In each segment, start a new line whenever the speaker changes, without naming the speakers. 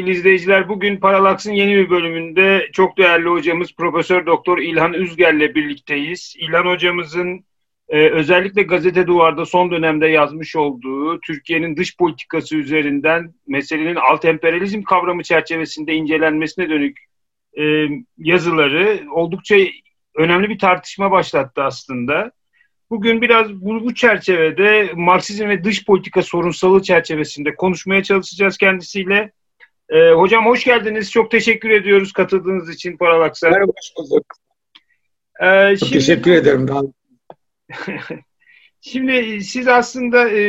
sevgili izleyiciler. Bugün Paralaks'ın yeni bir bölümünde çok değerli hocamız Profesör Doktor İlhan Üzger'le birlikteyiz. İlhan hocamızın e, özellikle Gazete Duvar'da son dönemde yazmış olduğu Türkiye'nin dış politikası üzerinden meselenin alt emperyalizm kavramı çerçevesinde incelenmesine dönük e, yazıları oldukça önemli bir tartışma başlattı aslında. Bugün biraz bu, bu çerçevede Marksizm ve dış politika sorunsalı çerçevesinde konuşmaya çalışacağız kendisiyle. Ee, hocam hoş geldiniz. Çok teşekkür ediyoruz katıldığınız için Paralaks'a.
Merhaba, hoş bulduk. Ee, şimdi, teşekkür ederim.
şimdi siz aslında e,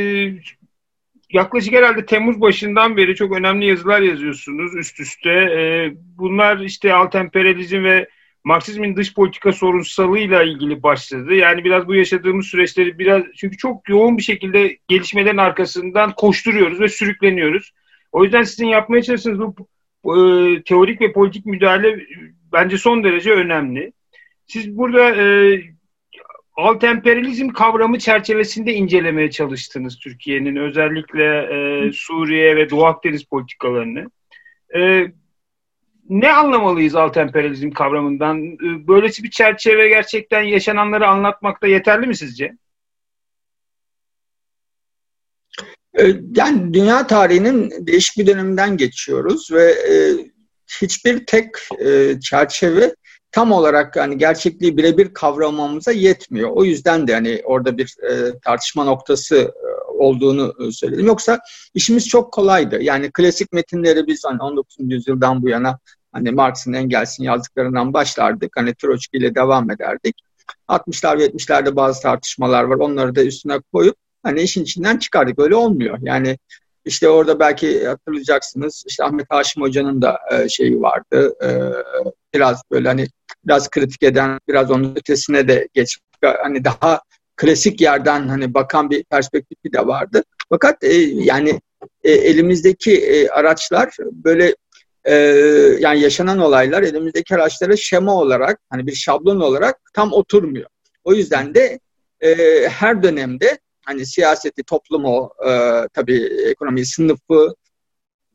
yaklaşık herhalde Temmuz başından beri çok önemli yazılar yazıyorsunuz üst üste. E, bunlar işte alt emperyalizm ve Marksizmin dış politika sorunsalıyla ilgili başladı. Yani biraz bu yaşadığımız süreçleri biraz çünkü çok yoğun bir şekilde gelişmelerin arkasından koşturuyoruz ve sürükleniyoruz. O yüzden sizin yapmaya çalıştığınız bu e, teorik ve politik müdahale bence son derece önemli. Siz burada e, alt emperyalizm kavramı çerçevesinde incelemeye çalıştınız Türkiye'nin özellikle e, Suriye ve Doğu Akdeniz politikalarını. E, ne anlamalıyız alt emperyalizm kavramından? Ee, böylesi bir çerçeve gerçekten yaşananları anlatmakta yeterli mi sizce?
Ee, yani dünya tarihinin değişik bir döneminden geçiyoruz ve e, hiçbir tek e, çerçeve tam olarak yani gerçekliği birebir kavramamıza yetmiyor. O yüzden de hani orada bir e, tartışma noktası olduğunu söyledim. Yoksa işimiz çok kolaydı. Yani klasik metinleri biz hani 19. yüzyıldan bu yana Hani Marx'ın Engels'in yazdıklarından başlardık. Hani Troçki ile devam ederdik. 60'lar ve 70'lerde bazı tartışmalar var. Onları da üstüne koyup hani işin içinden çıkardık. Öyle olmuyor. Yani işte orada belki hatırlayacaksınız. İşte Ahmet Haşim Hoca'nın da e, şeyi vardı. E, biraz böyle hani biraz kritik eden, biraz onun ötesine de geçip hani daha klasik yerden hani bakan bir perspektifi de vardı. Fakat e, yani e, elimizdeki e, araçlar böyle e, yani yaşanan olaylar elimizdeki araçlara şema olarak hani bir şablon olarak tam oturmuyor. O yüzden de e, her dönemde hani siyaseti, toplumu, e, tabii ekonomiyi, sınıfı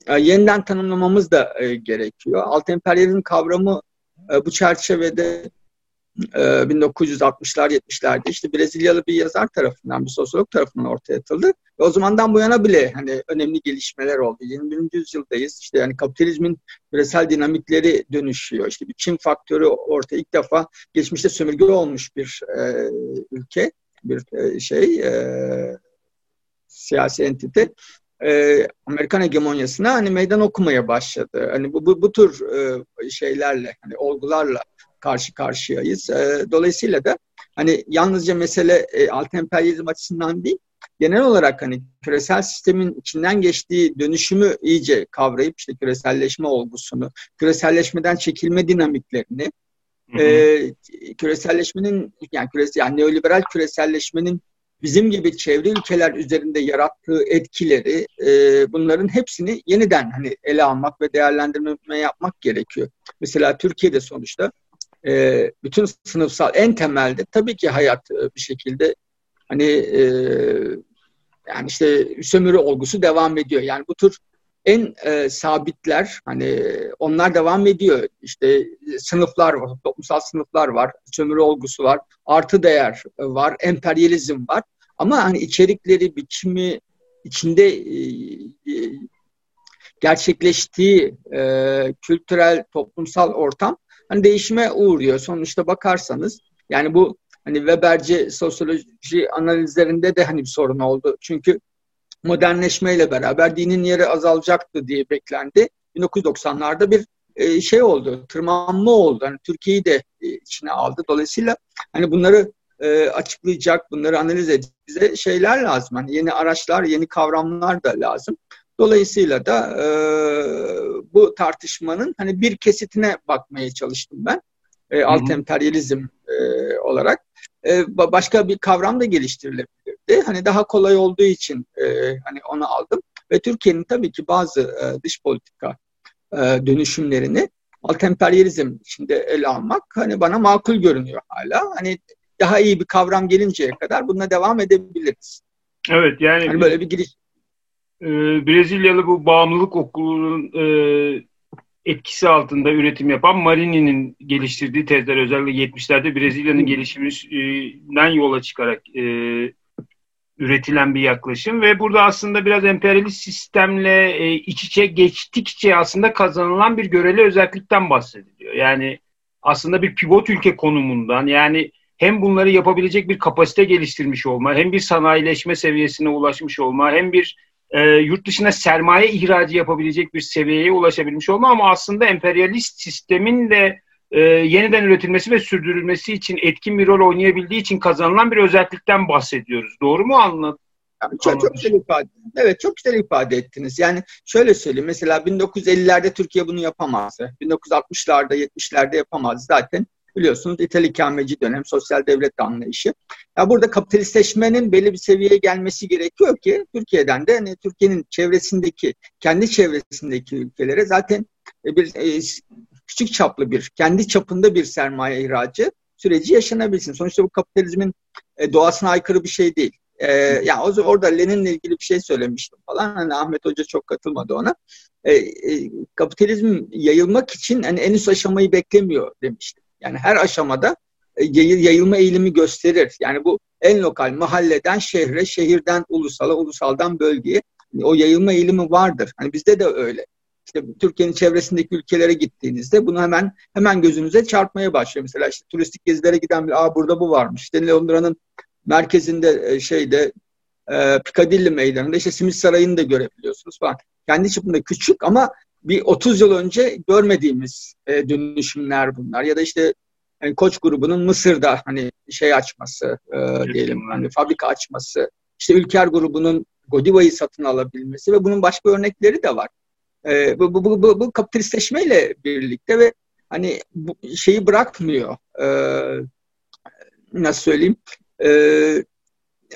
e, yeniden tanımlamamız da e, gerekiyor. Alt emperyalizm kavramı e, bu çerçevede 1960'lar ee, 70'lerde işte Brezilyalı bir yazar tarafından bir sosyolog tarafından ortaya atıldı. Ve o zamandan bu yana bile hani önemli gelişmeler oldu. 21. yüzyıldayız. İşte yani kapitalizmin küresel dinamikleri dönüşüyor. İşte bir Çin faktörü ortaya ilk defa geçmişte sömürge olmuş bir e, ülke, bir e, şey e, siyasi entite e, Amerikan hegemonyasına hani meydan okumaya başladı. Hani bu bu, bu tür e, şeylerle hani olgularla karşı karşıyayız. E, dolayısıyla da hani yalnızca mesele e, alt emperyalizm açısından değil, genel olarak hani küresel sistemin içinden geçtiği dönüşümü iyice kavrayıp işte küreselleşme olgusunu, küreselleşmeden çekilme dinamiklerini, E, küreselleşmenin yani küresel yani neoliberal küreselleşmenin bizim gibi çevre ülkeler üzerinde yarattığı etkileri e, bunların hepsini yeniden hani ele almak ve değerlendirme yapmak gerekiyor. Mesela Türkiye'de sonuçta e, bütün sınıfsal en temelde tabii ki hayat e, bir şekilde hani e, yani işte sömürü olgusu devam ediyor. Yani bu tür en e, sabitler hani onlar devam ediyor. İşte sınıflar var, toplumsal sınıflar var, sömürü olgusu var, artı değer var, emperyalizm var. Ama hani içerikleri, biçimi, içinde e, e, gerçekleştiği e, kültürel, toplumsal ortam hani değişime uğruyor. Sonuçta bakarsanız yani bu hani Weberci sosyoloji analizlerinde de hani bir sorun oldu. Çünkü modernleşmeyle beraber dinin yeri azalacaktı diye beklendi. 1990'larda bir e, şey oldu, tırmanma oldu. Hani Türkiye'yi de e, içine aldı. Dolayısıyla hani bunları e, açıklayacak, bunları analiz edecek bize şeyler lazım. Hani yeni araçlar, yeni kavramlar da lazım. Dolayısıyla da e, bu tartışmanın hani bir kesitine bakmaya çalıştım ben. E, alt emperyalizm e, olarak. E, başka bir kavram da geliştirilebilirdi. Hani daha kolay olduğu için e, hani onu aldım. Ve Türkiye'nin tabii ki bazı e, dış politika e, dönüşümlerini alt emperyalizm içinde ele almak hani bana makul görünüyor hala. Hani daha iyi bir kavram gelinceye kadar bununla devam edebiliriz.
Evet yani
hani böyle bir giriş
e, Brezilyalı bu bağımlılık okulunun e, etkisi altında üretim yapan Marini'nin geliştirdiği tezler özellikle 70'lerde Brezilya'nın gelişiminden yola çıkarak e, üretilen bir yaklaşım ve burada aslında biraz emperyalist sistemle e, iç içe geçtikçe aslında kazanılan bir göreli özellikten bahsediliyor. Yani aslında bir pivot ülke konumundan yani hem bunları yapabilecek bir kapasite geliştirmiş olma, hem bir sanayileşme seviyesine ulaşmış olma, hem bir e, yurt dışına sermaye ihracı yapabilecek bir seviyeye ulaşabilmiş olma ama aslında emperyalist sistemin de e, yeniden üretilmesi ve sürdürülmesi için etkin bir rol oynayabildiği için kazanılan bir özellikten bahsediyoruz. Doğru mu anladım?
Yani çok, çok güzel ifade. Evet çok güzel ifade ettiniz. Yani şöyle söyleyeyim mesela 1950'lerde Türkiye bunu yapamazdı. 1960'larda 70'lerde yapamazdı zaten. Biliyorsunuz İthal ikameci dönem, sosyal devlet anlayışı. Ya burada kapitalistleşmenin belli bir seviyeye gelmesi gerekiyor ki Türkiye'den de hani Türkiye'nin çevresindeki, kendi çevresindeki ülkelere zaten bir e, küçük çaplı bir, kendi çapında bir sermaye ihracı süreci yaşanabilsin. Sonuçta bu kapitalizmin e, doğasına aykırı bir şey değil. E, yani o, orada Lenin'le ilgili bir şey söylemiştim falan. Hani Ahmet Hoca çok katılmadı ona. E, e, kapitalizm yayılmak için hani en üst aşamayı beklemiyor demiştim. Yani her aşamada e, yayılma eğilimi gösterir. Yani bu en lokal mahalleden şehre, şehirden ulusala, ulusaldan bölgeye o yayılma eğilimi vardır. Hani bizde de öyle işte Türkiye'nin çevresindeki ülkelere gittiğinizde bunu hemen hemen gözünüze çarpmaya başlıyor. Mesela işte turistik gezilere giden bir aa burada bu varmış. İşte Londra'nın merkezinde e, şeyde e, Piccadilly meydanında işte Simit Sarayı'nı da görebiliyorsunuz falan. Kendi çapında küçük ama bir 30 yıl önce görmediğimiz e, dönüşümler bunlar. Ya da işte yani Koç grubunun Mısır'da hani şey açması e, diyelim hani fabrika açması. İşte Ülker grubunun Godiva'yı satın alabilmesi ve bunun başka örnekleri de var. E, bu, bu, bu, bu kapitalistleşmeyle birlikte ve hani bu şeyi bırakmıyor. E, nasıl söyleyeyim? E,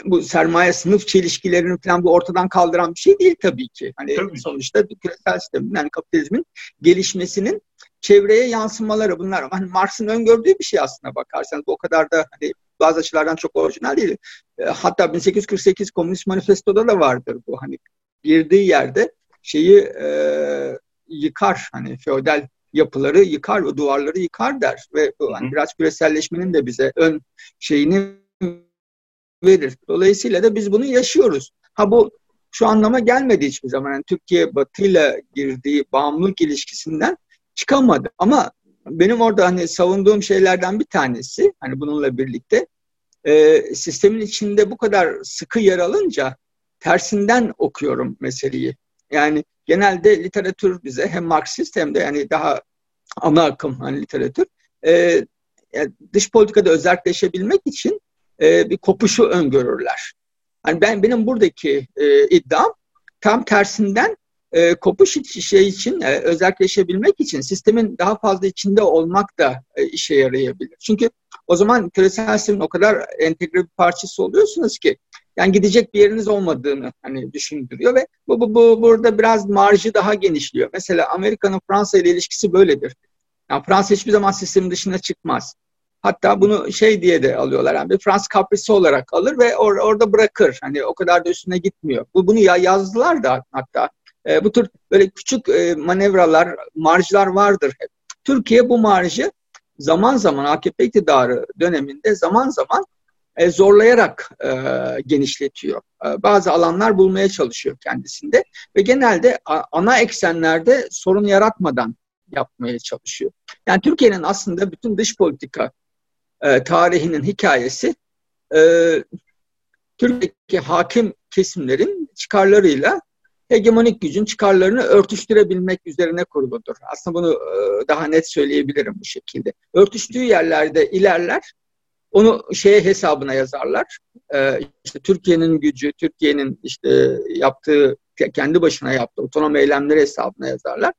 bu sermaye sınıf çelişkilerini falan bu ortadan kaldıran bir şey değil tabii ki. Hani tabii. sonuçta küresel sistemin yani kapitalizmin gelişmesinin çevreye yansımaları bunlar. Hani Marx'ın öngördüğü bir şey aslında bakarsanız. Bu o kadar da hani bazı açılardan çok orijinal değil. E, hatta 1848 Komünist Manifesto'da da vardır bu. Hani girdiği yerde şeyi e, yıkar hani feodal yapıları yıkar ve duvarları yıkar der ve hani biraz küreselleşmenin de bize ön şeyini verir. Dolayısıyla da biz bunu yaşıyoruz. Ha bu şu anlama gelmedi hiçbir zaman. Yani Türkiye Batı'yla girdiği bağımlılık ilişkisinden çıkamadı. Ama benim orada hani savunduğum şeylerden bir tanesi hani bununla birlikte e, sistemin içinde bu kadar sıkı yer alınca tersinden okuyorum meseleyi. Yani genelde literatür bize hem Marksist hem de yani daha ana akım hani literatür e, yani dış politikada özelleşebilmek için e, bir kopuşu öngörürler. Yani ben benim buradaki e, iddiam tam tersinden e, kopuş şey için e, özelleşebilmek için sistemin daha fazla içinde olmak da e, işe yarayabilir. Çünkü o zaman küresel sistemin o kadar entegre bir parçası oluyorsunuz ki yani gidecek bir yeriniz olmadığını hani düşündürüyor ve bu, bu, bu burada biraz marjı daha genişliyor. Mesela Amerika'nın Fransa ile ilişkisi böyledir. Yani Fransa hiçbir zaman sistemin dışına çıkmaz. Hatta bunu şey diye de alıyorlar. Yani bir Fransız kaprisi olarak alır ve or, orada bırakır. Hani o kadar da üstüne gitmiyor. Bu bunu ya yazdılar da hatta. E, bu tür böyle küçük e, manevralar, marjlar vardır hep. Türkiye bu marjı zaman zaman AKP iktidarı döneminde zaman zaman e, zorlayarak e, genişletiyor. E, bazı alanlar bulmaya çalışıyor kendisinde ve genelde a, ana eksenlerde sorun yaratmadan yapmaya çalışıyor. Yani Türkiye'nin aslında bütün dış politika e, tarihinin hikayesi e, Türkiye'deki hakim kesimlerin çıkarlarıyla hegemonik gücün çıkarlarını örtüştürebilmek üzerine kuruludur. Aslında bunu e, daha net söyleyebilirim bu şekilde. Örtüştüğü yerlerde ilerler, onu şeye hesabına yazarlar. Ee, işte Türkiye'nin gücü, Türkiye'nin işte yaptığı, kendi başına yaptığı otonom eylemleri hesabına yazarlar.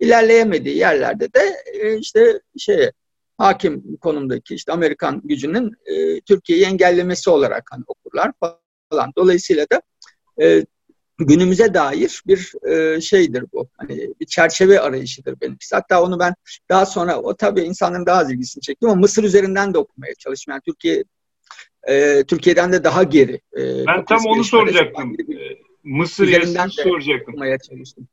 İlerleyemediği yerlerde de e, işte şey hakim konumdaki işte Amerikan gücünün e, Türkiye'yi engellemesi olarak hani okurlar falan. Dolayısıyla da e, günümüze dair bir e, şeydir bu. Hani bir çerçeve arayışıdır benimkisi. Hatta onu ben daha sonra o tabii insanların daha az ilgisini çekti ama Mısır üzerinden de okumaya çalıştım. Yani Türkiye e, Türkiye'den de daha geri.
E, ben tam onu soracaktım. Bir... Mısır yazısını soracaktım.
çalıştım.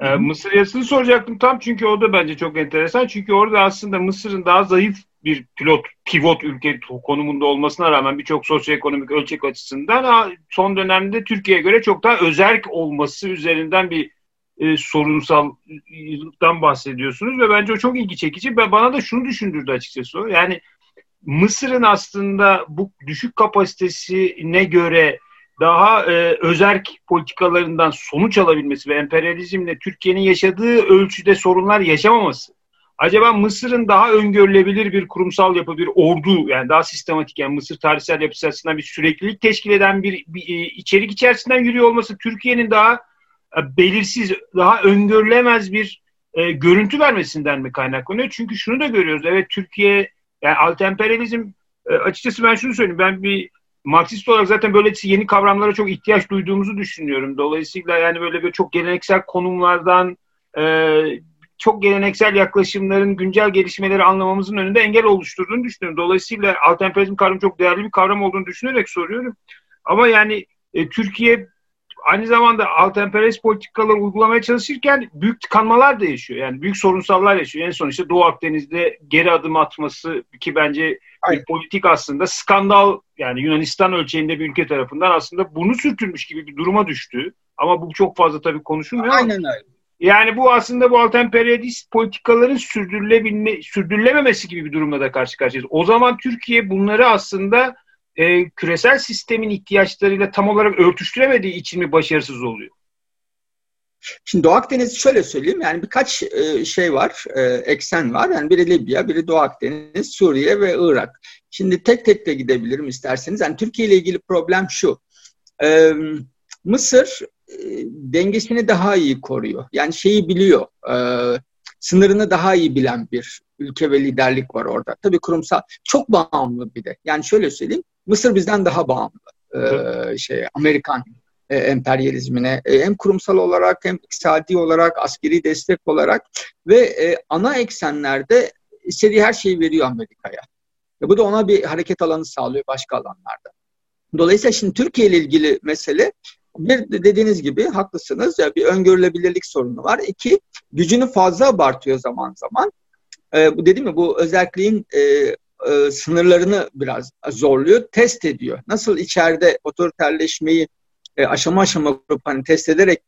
Ee, Mısır yazısını soracaktım tam çünkü o da bence çok enteresan. Çünkü orada aslında Mısır'ın daha zayıf bir pilot, pivot ülke konumunda olmasına rağmen birçok sosyoekonomik ölçek açısından son dönemde Türkiye'ye göre çok daha özerk olması üzerinden bir e, sorunsallıktan bahsediyorsunuz ve bence o çok ilgi çekici ve bana da şunu düşündürdü açıkçası o. Yani Mısır'ın aslında bu düşük kapasitesine göre daha e, özerk politikalarından sonuç alabilmesi ve emperyalizmle Türkiye'nin yaşadığı ölçüde sorunlar yaşamaması acaba Mısır'ın daha öngörülebilir bir kurumsal yapı, bir ordu yani daha sistematik yani Mısır tarihsel yapısı açısından bir süreklilik teşkil eden bir, bir e, içerik içerisinden yürüyor olması Türkiye'nin daha e, belirsiz, daha öngörülemez bir e, görüntü vermesinden mi kaynaklanıyor? Çünkü şunu da görüyoruz. Evet Türkiye yani alt-emperyalizm e, açıkçası ben şunu söyleyeyim. Ben bir Marksist olarak zaten böyle yeni kavramlara çok ihtiyaç duyduğumuzu düşünüyorum. Dolayısıyla yani böyle bir çok geleneksel konumlardan e, çok geleneksel yaklaşımların güncel gelişmeleri anlamamızın önünde engel oluşturduğunu düşünüyorum. Dolayısıyla alt-emperyalizm kavramı çok değerli bir kavram olduğunu düşünerek soruyorum. Ama yani e, Türkiye aynı zamanda alt emperyalist politikaları uygulamaya çalışırken büyük tıkanmalar da yaşıyor. Yani büyük sorunsallar yaşıyor. En son işte Doğu Akdeniz'de geri adım atması ki bence Aynen. bir politik aslında skandal yani Yunanistan ölçeğinde bir ülke tarafından aslında bunu sürtülmüş gibi bir duruma düştü. Ama bu çok fazla tabii konuşulmuyor.
Aynen öyle.
Yani bu aslında bu alt emperyalist politikaların sürdürülebilme, sürdürülememesi gibi bir durumla da karşı karşıyayız. O zaman Türkiye bunları aslında e, küresel sistemin ihtiyaçlarıyla tam olarak örtüştüremediği için mi başarısız oluyor?
Şimdi Doğu Akdeniz şöyle söyleyeyim yani birkaç e, şey var, e, eksen var. Yani biri Libya, biri Doğu Akdeniz, Suriye ve Irak. Şimdi tek tek de gidebilirim isterseniz. Yani Türkiye ile ilgili problem şu. E, Mısır e, dengesini daha iyi koruyor. Yani şeyi biliyor. E, sınırını daha iyi bilen bir ülke ve liderlik var orada. Tabii kurumsal çok bağımlı bir de. Yani şöyle söyleyeyim. Mısır bizden daha bağımlı. E, şey Amerikan e, emperyalizmine e, hem kurumsal olarak hem iktisadi olarak askeri destek olarak ve e, ana eksenlerde istediği her şeyi veriyor Amerika'ya. Ve bu da ona bir hareket alanı sağlıyor başka alanlarda. Dolayısıyla şimdi Türkiye ile ilgili mesele bir dediğiniz gibi haklısınız ya bir öngörülebilirlik sorunu var. İki gücünü fazla abartıyor zaman zaman. E, bu dedim mi bu özelliğin e, e, sınırlarını biraz zorluyor, test ediyor. Nasıl içeride otoriterleşmeyi e, aşama aşama kurup hani test ederek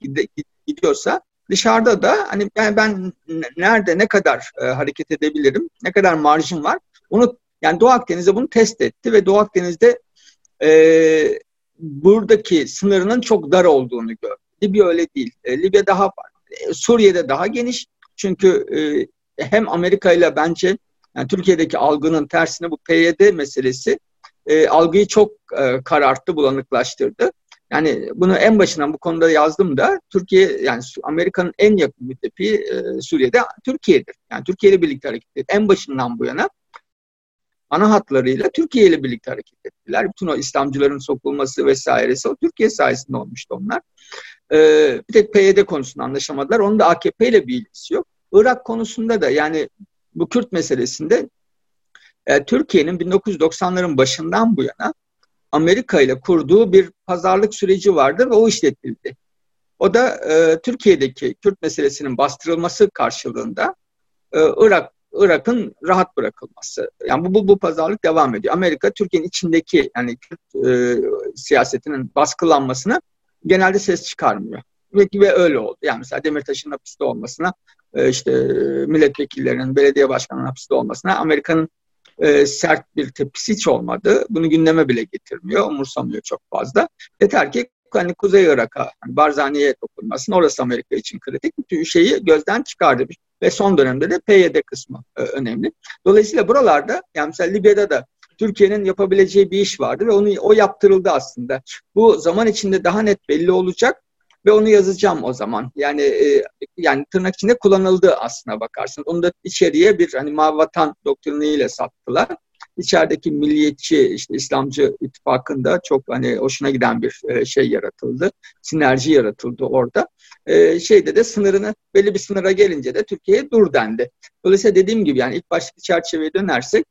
gidiyorsa dışarıda da hani ben, ben nerede ne kadar e, hareket edebilirim, ne kadar marjım var onu yani Doğu Akdeniz'de bunu test etti ve Doğu Akdeniz'de e, buradaki sınırının çok dar olduğunu gördü. Libya öyle değil. E, Libya daha e, Suriye'de daha geniş çünkü e, hem Amerika ile bence yani Türkiye'deki algının tersine bu PYD meselesi e, algıyı çok e, kararttı, bulanıklaştırdı. Yani bunu en başından bu konuda yazdım da Türkiye yani Amerika'nın en yakın müttefiği e, Suriye'de Türkiye'dir. Yani Türkiye ile birlikte hareket etti. En başından bu yana ana hatlarıyla Türkiye ile birlikte hareket ettiler. Bütün o İslamcıların sokulması vesairesi o Türkiye sayesinde olmuştu onlar. Ee, bir tek PYD konusunda anlaşamadılar. Onun da AKP ile bir ilgisi yok. Irak konusunda da yani bu Kürt meselesinde e, Türkiye'nin 1990'ların başından bu yana Amerika ile kurduğu bir pazarlık süreci vardı ve o işletildi. O da e, Türkiye'deki Kürt meselesinin bastırılması karşılığında e, Irak Irak'ın rahat bırakılması. Yani bu, bu, bu pazarlık devam ediyor. Amerika Türkiye'nin içindeki yani Kürt e, siyasetinin baskılanmasına genelde ses çıkarmıyor. Ve, ve öyle oldu. Yani mesela Demirtaş'ın hapiste olmasına, e, işte milletvekillerinin, belediye başkanının hapiste olmasına Amerika'nın e, sert bir tepkisi hiç olmadı. Bunu gündeme bile getirmiyor, umursamıyor çok fazla. Yeter ki hani Kuzey Irak'a, hani Barzani'ye dokunmasın. Orası Amerika için kritik. Bütün şeyi gözden çıkardı. Ve son dönemde de PYD kısmı e, önemli. Dolayısıyla buralarda, yani mesela Libya'da da Türkiye'nin yapabileceği bir iş vardı ve onu o yaptırıldı aslında. Bu zaman içinde daha net belli olacak ve onu yazacağım o zaman. Yani e, yani tırnak içinde kullanıldı aslına bakarsın. Onu da içeriye bir hani mavi vatan doktriniyle sattılar. İçerideki milliyetçi işte İslamcı ittifakında çok hani hoşuna giden bir e, şey yaratıldı. Sinerji yaratıldı orada. E, şeyde de sınırını belli bir sınıra gelince de Türkiye'ye dur dendi. Dolayısıyla dediğim gibi yani ilk baştaki çerçeveye dönersek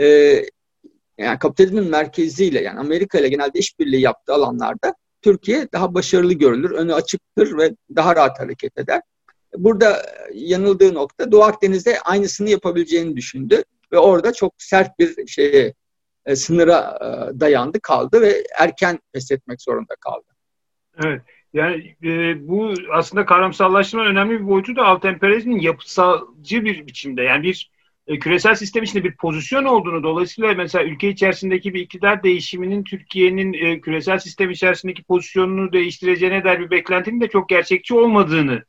e, yani kapitalizmin merkeziyle yani Amerika ile genelde işbirliği yaptığı alanlarda Türkiye daha başarılı görülür, önü açıktır ve daha rahat hareket eder. Burada yanıldığı nokta Doğu Akdeniz'de aynısını yapabileceğini düşündü ve orada çok sert bir şeye e, sınıra e, dayandı kaldı ve erken pes etmek zorunda kaldı.
Evet. Yani e, bu aslında kavramsallaştırmanın önemli bir boyutu da alt emperyalizmin yapısalcı bir biçimde. Yani bir e, küresel sistem içinde bir pozisyon olduğunu dolayısıyla mesela ülke içerisindeki bir iktidar değişiminin Türkiye'nin e, küresel sistem içerisindeki pozisyonunu değiştireceğine dair bir beklentinin de çok gerçekçi olmadığını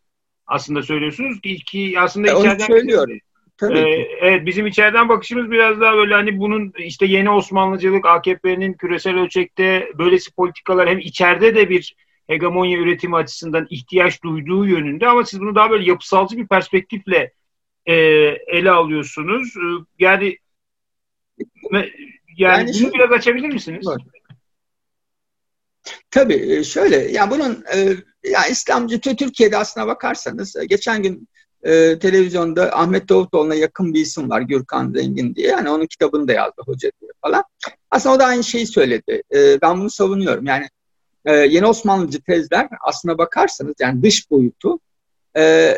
aslında söylüyorsunuz ki, ki aslında
e, içeriden söylüyorum.
Tabii ee, evet bizim içeriden bakışımız biraz daha böyle hani bunun işte yeni Osmanlıcılık AKP'nin küresel ölçekte böylesi politikalar hem içeride de bir hegemonya üretimi açısından ihtiyaç duyduğu yönünde ama siz bunu daha böyle yapısalcı bir perspektifle e, ele alıyorsunuz. E, yani yani, yani bunu biraz açabilir misiniz? Var.
Tabii e, şöyle yani bunun e, ya İslamcı Türkiye'de aslına bakarsanız e, geçen gün e, televizyonda Ahmet Davutoğlu'na yakın bir isim var Gürkan Zengin diye. Yani onun kitabını da yazdı hoca diye falan. Aslında o da aynı şeyi söyledi. E, ben bunu savunuyorum. Yani e, yeni Osmanlıcı tezler aslına bakarsanız yani dış boyutu e,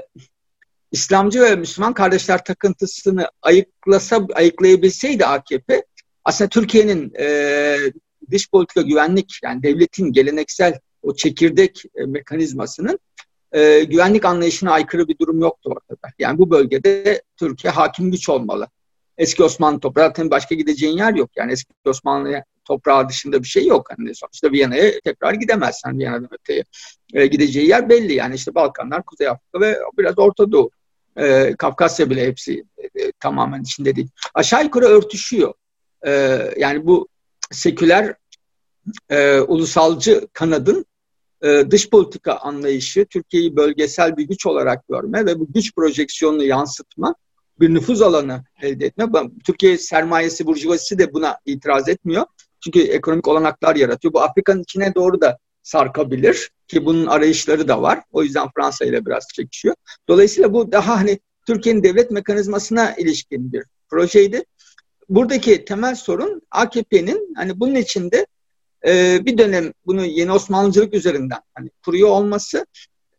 İslamcı ve Müslüman kardeşler takıntısını ayıklasa, ayıklayabilseydi AKP aslında Türkiye'nin e, dış politika güvenlik yani devletin geleneksel o çekirdek e, mekanizmasının e, güvenlik anlayışına aykırı bir durum yoktu ortada. Yani bu bölgede Türkiye hakim güç olmalı. Eski Osmanlı toprağı zaten başka gideceğin yer yok. Yani eski Osmanlı toprağı dışında bir şey yok. Hani sonuçta Viyana'ya tekrar gidemezsen Viyana'dan öteye. E, gideceği yer belli yani işte Balkanlar, Kuzey Afrika ve biraz Orta Doğu. E, Kafkasya bile hepsi e, tamamen içinde değil. Aşağı yukarı örtüşüyor. E, yani bu seküler e, ulusalcı kanadın e, dış politika anlayışı Türkiye'yi bölgesel bir güç olarak görme ve bu güç projeksiyonunu yansıtma bir nüfuz alanı elde etme. Türkiye sermayesi, burjuvazisi de buna itiraz etmiyor. Çünkü ekonomik olanaklar yaratıyor. Bu Afrika'nın içine doğru da sarkabilir ki bunun arayışları da var. O yüzden Fransa ile biraz çekişiyor. Dolayısıyla bu daha hani Türkiye'nin devlet mekanizmasına ilişkin bir projeydi. Buradaki temel sorun AKP'nin hani bunun içinde e, bir dönem bunu yeni Osmanlıcılık üzerinden hani kuruyor olması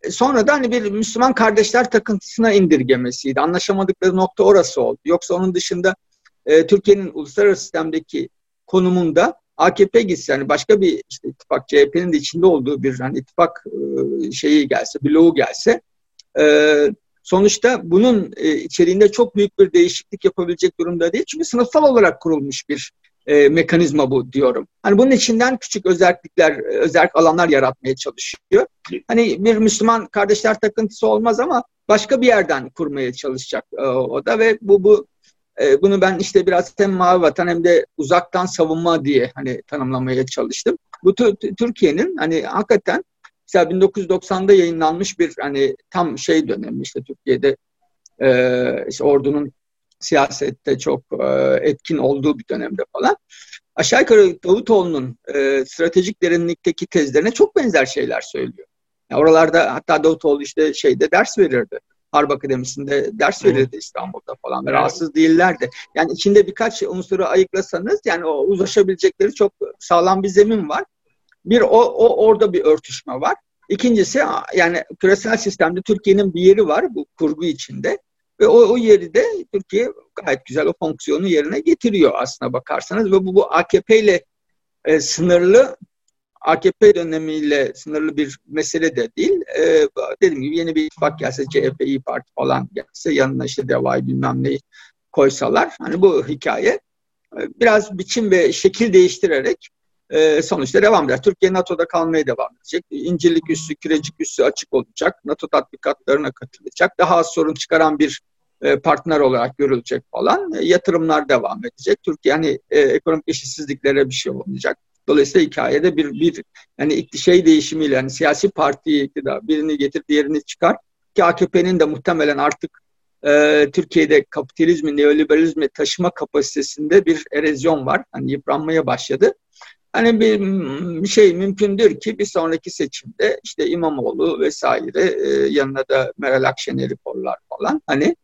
e, sonra da hani bir Müslüman kardeşler takıntısına indirgemesiydi. Anlaşamadıkları nokta orası oldu. Yoksa onun dışında e, Türkiye'nin uluslararası sistemdeki konumunda AKP gitse hani başka bir işte ittifak CHP'nin de içinde olduğu bir hani ittifak e, şeyi gelse, bloğu gelse e, sonuçta bunun e, içeriğinde çok büyük bir değişiklik yapabilecek durumda değil. Çünkü sınıfsal olarak kurulmuş bir mekanizma bu diyorum. Hani bunun içinden küçük özellikler, özellik alanlar yaratmaya çalışıyor. Hani bir Müslüman kardeşler takıntısı olmaz ama başka bir yerden kurmaya çalışacak o da ve bu bu e, bunu ben işte biraz hem mavi vatan hem de uzaktan savunma diye hani tanımlamaya çalıştım. Bu Türkiye'nin hani hakikaten mesela 1990'da yayınlanmış bir hani tam şey dönemi işte Türkiye'de e, işte ordunun siyasette çok e, etkin olduğu bir dönemde falan. Aşağı yukarı Davutoğlu'nun e, stratejik derinlikteki tezlerine çok benzer şeyler söylüyor. Yani oralarda hatta Davutoğlu işte şeyde ders verirdi. Harp Akademisi'nde ders verirdi. İstanbul'da falan ve evet. rahatsız değillerdi. Yani içinde birkaç unsuru ayıklasanız yani o uzlaşabilecekleri çok sağlam bir zemin var. Bir o, o orada bir örtüşme var. İkincisi yani küresel sistemde Türkiye'nin bir yeri var bu kurgu içinde. Ve o, o yeri de Türkiye gayet güzel o fonksiyonu yerine getiriyor aslına bakarsanız. Ve bu, bu AKP ile e, sınırlı AKP dönemiyle sınırlı bir mesele de değil. E, dediğim gibi yeni bir ittifak gelse, CHP, İYİ Parti falan gelse, yanına işte DEVA'yı bilmem neyi koysalar. Hani bu hikaye e, biraz biçim ve şekil değiştirerek e, sonuçta devam eder. Türkiye NATO'da kalmaya devam edecek. İncirlik üssü, Kirecik üssü açık olacak. NATO tatbikatlarına katılacak. Daha az sorun çıkaran bir e, partner olarak görülecek falan. E, yatırımlar devam edecek. Türkiye hani e, ekonomik eşitsizliklere bir şey olmayacak. Dolayısıyla hikayede bir bir yani şey değişimiyle yani siyasi partiyi iktidar birini getir diğerini çıkar ki AKP'nin de muhtemelen artık e, Türkiye'de kapitalizmi, neoliberalizmi taşıma kapasitesinde bir erozyon var. Hani yıpranmaya başladı. Hani bir, bir şey mümkündür ki bir sonraki seçimde işte İmamoğlu vesaire e, yanına da Meral Akşener'i korlar falan. Hani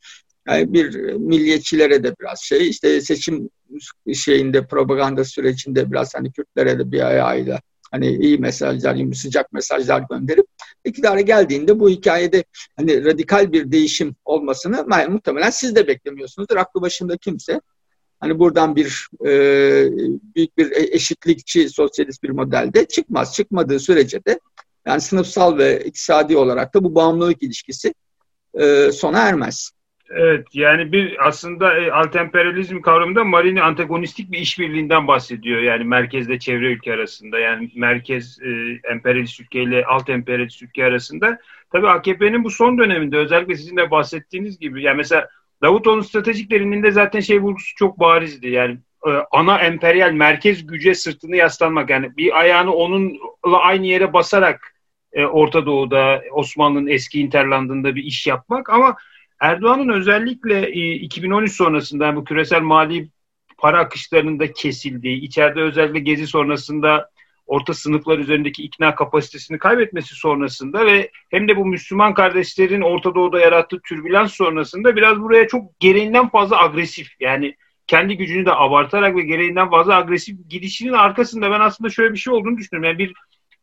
yani bir milliyetçilere de biraz şey işte seçim şeyinde propaganda sürecinde biraz hani Kürtlere de bir ayağıyla hani iyi mesajlar, sıcak mesajlar gönderip iktidara geldiğinde bu hikayede hani radikal bir değişim olmasını muhtemelen siz de beklemiyorsunuzdur. Aklı başında kimse hani buradan bir e, büyük bir e, eşitlikçi sosyalist bir modelde çıkmaz. Çıkmadığı sürece de yani sınıfsal ve iktisadi olarak da bu bağımlılık ilişkisi e, sona ermez.
Evet yani bir aslında e, altemperyalizm kavramında Marini antagonistik bir işbirliğinden bahsediyor. Yani merkezle çevre ülke arasında yani merkez e, emperyalist ülke ile alt emperyalist ülke arasında. Tabii AKP'nin bu son döneminde özellikle sizin de bahsettiğiniz gibi yani mesela Davutoğlu'nun stratejik derinliğinde zaten şey vurgusu çok barizdi. Yani e, ana emperyal merkez güce sırtını yaslanmak yani bir ayağını onunla aynı yere basarak e, Orta Doğu'da Osmanlı'nın eski interlandında bir iş yapmak ama Erdoğan'ın özellikle 2013 e, sonrasında bu küresel mali para akışlarının da kesildiği, içeride özellikle gezi sonrasında orta sınıflar üzerindeki ikna kapasitesini kaybetmesi sonrasında ve hem de bu Müslüman kardeşlerin Orta Doğu'da yarattığı türbülans sonrasında biraz buraya çok gereğinden fazla agresif yani kendi gücünü de abartarak ve gereğinden fazla agresif gidişinin arkasında ben aslında şöyle bir şey olduğunu düşünüyorum. Yani bir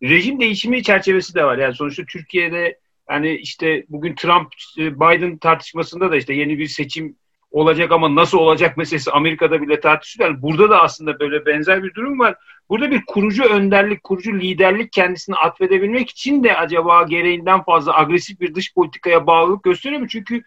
rejim değişimi çerçevesi de var. Yani sonuçta Türkiye'de yani işte bugün Trump e, Biden tartışmasında da işte yeni bir seçim olacak ama nasıl olacak meselesi Amerika'da bile tartışılıyor. Yani burada da aslında böyle benzer bir durum var. Burada bir kurucu önderlik, kurucu liderlik kendisini atfedebilmek için de acaba gereğinden fazla agresif bir dış politikaya bağlılık gösteriyor mu? Çünkü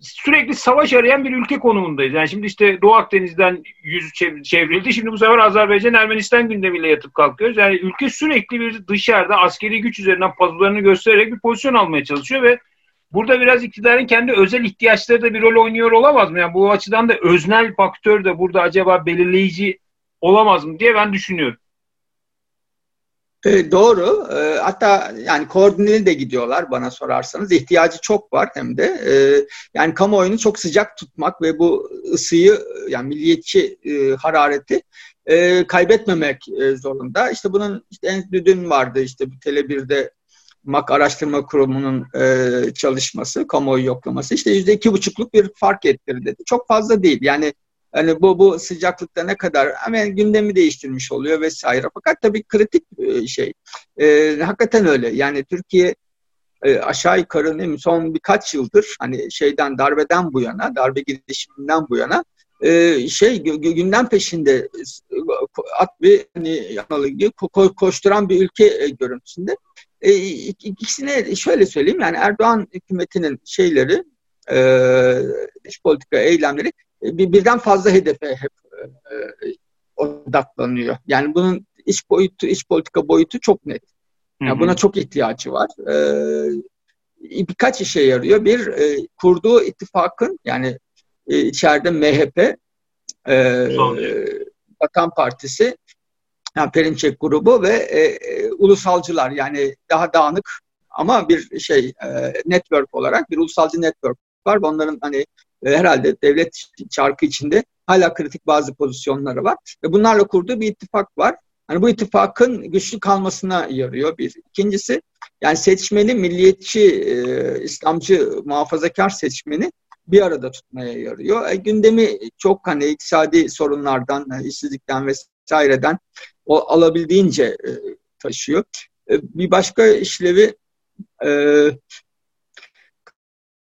sürekli savaş arayan bir ülke konumundayız. Yani şimdi işte Doğu Akdeniz'den yüz çevrildi. Şimdi bu sefer Azerbaycan Ermenistan gündemiyle yatıp kalkıyoruz. Yani ülke sürekli bir dışarıda askeri güç üzerinden pazularını göstererek bir pozisyon almaya çalışıyor ve burada biraz iktidarın kendi özel ihtiyaçları da bir rol oynuyor olamaz mı? Yani bu açıdan da öznel faktör de burada acaba belirleyici olamaz mı diye ben düşünüyorum.
E, doğru. E, hatta yani koordineli de gidiyorlar bana sorarsanız. İhtiyacı çok var hem de. E, yani kamuoyunu çok sıcak tutmak ve bu ısıyı yani milliyetçi harareti kaybetmemek zorunda. İşte bunun işte en dün vardı işte bu Tele1'de MAK Araştırma Kurumu'nun çalışması, kamuoyu yoklaması. İşte yüzde iki buçukluk bir fark ettirdi dedi. Çok fazla değil. Yani Hani bu bu sıcaklıkta ne kadar hemen gündemi değiştirmiş oluyor vesaire. Fakat tabii kritik e, şey. E, hakikaten öyle. Yani Türkiye e, aşağı yukarı ne mi son birkaç yıldır hani şeyden darbeden bu yana, darbe girişiminden bu yana e, şey gündem peşinde at bir hani ko koşturan bir ülke e, görüntüsünde. E, ikisine şöyle söyleyeyim yani Erdoğan hükümetinin şeyleri e, dış politika eylemleri birden fazla hedefe hep e, odaklanıyor. Yani bunun iç boyutu, iç politika boyutu çok net. Yani hı hı. buna çok ihtiyacı var. Ee, birkaç işe yarıyor. Bir, e, kurduğu ittifakın yani e, içeride MHP, e, Vatan Partisi, yani Perinçek grubu ve e, e, ulusalcılar yani daha dağınık ama bir şey e, network olarak bir ulusalcı network var. Onların hani herhalde devlet çarkı içinde hala kritik bazı pozisyonları var. Ve bunlarla kurduğu bir ittifak var. Hani bu ittifakın güçlü kalmasına yarıyor bir. İkincisi yani seçmeni milliyetçi, e, İslamcı, muhafazakar seçmeni bir arada tutmaya yarıyor. E, gündemi çok hani iktisadi sorunlardan, e, işsizlikten vesaireden o alabildiğince e, taşıyor. E, bir başka işlevi e,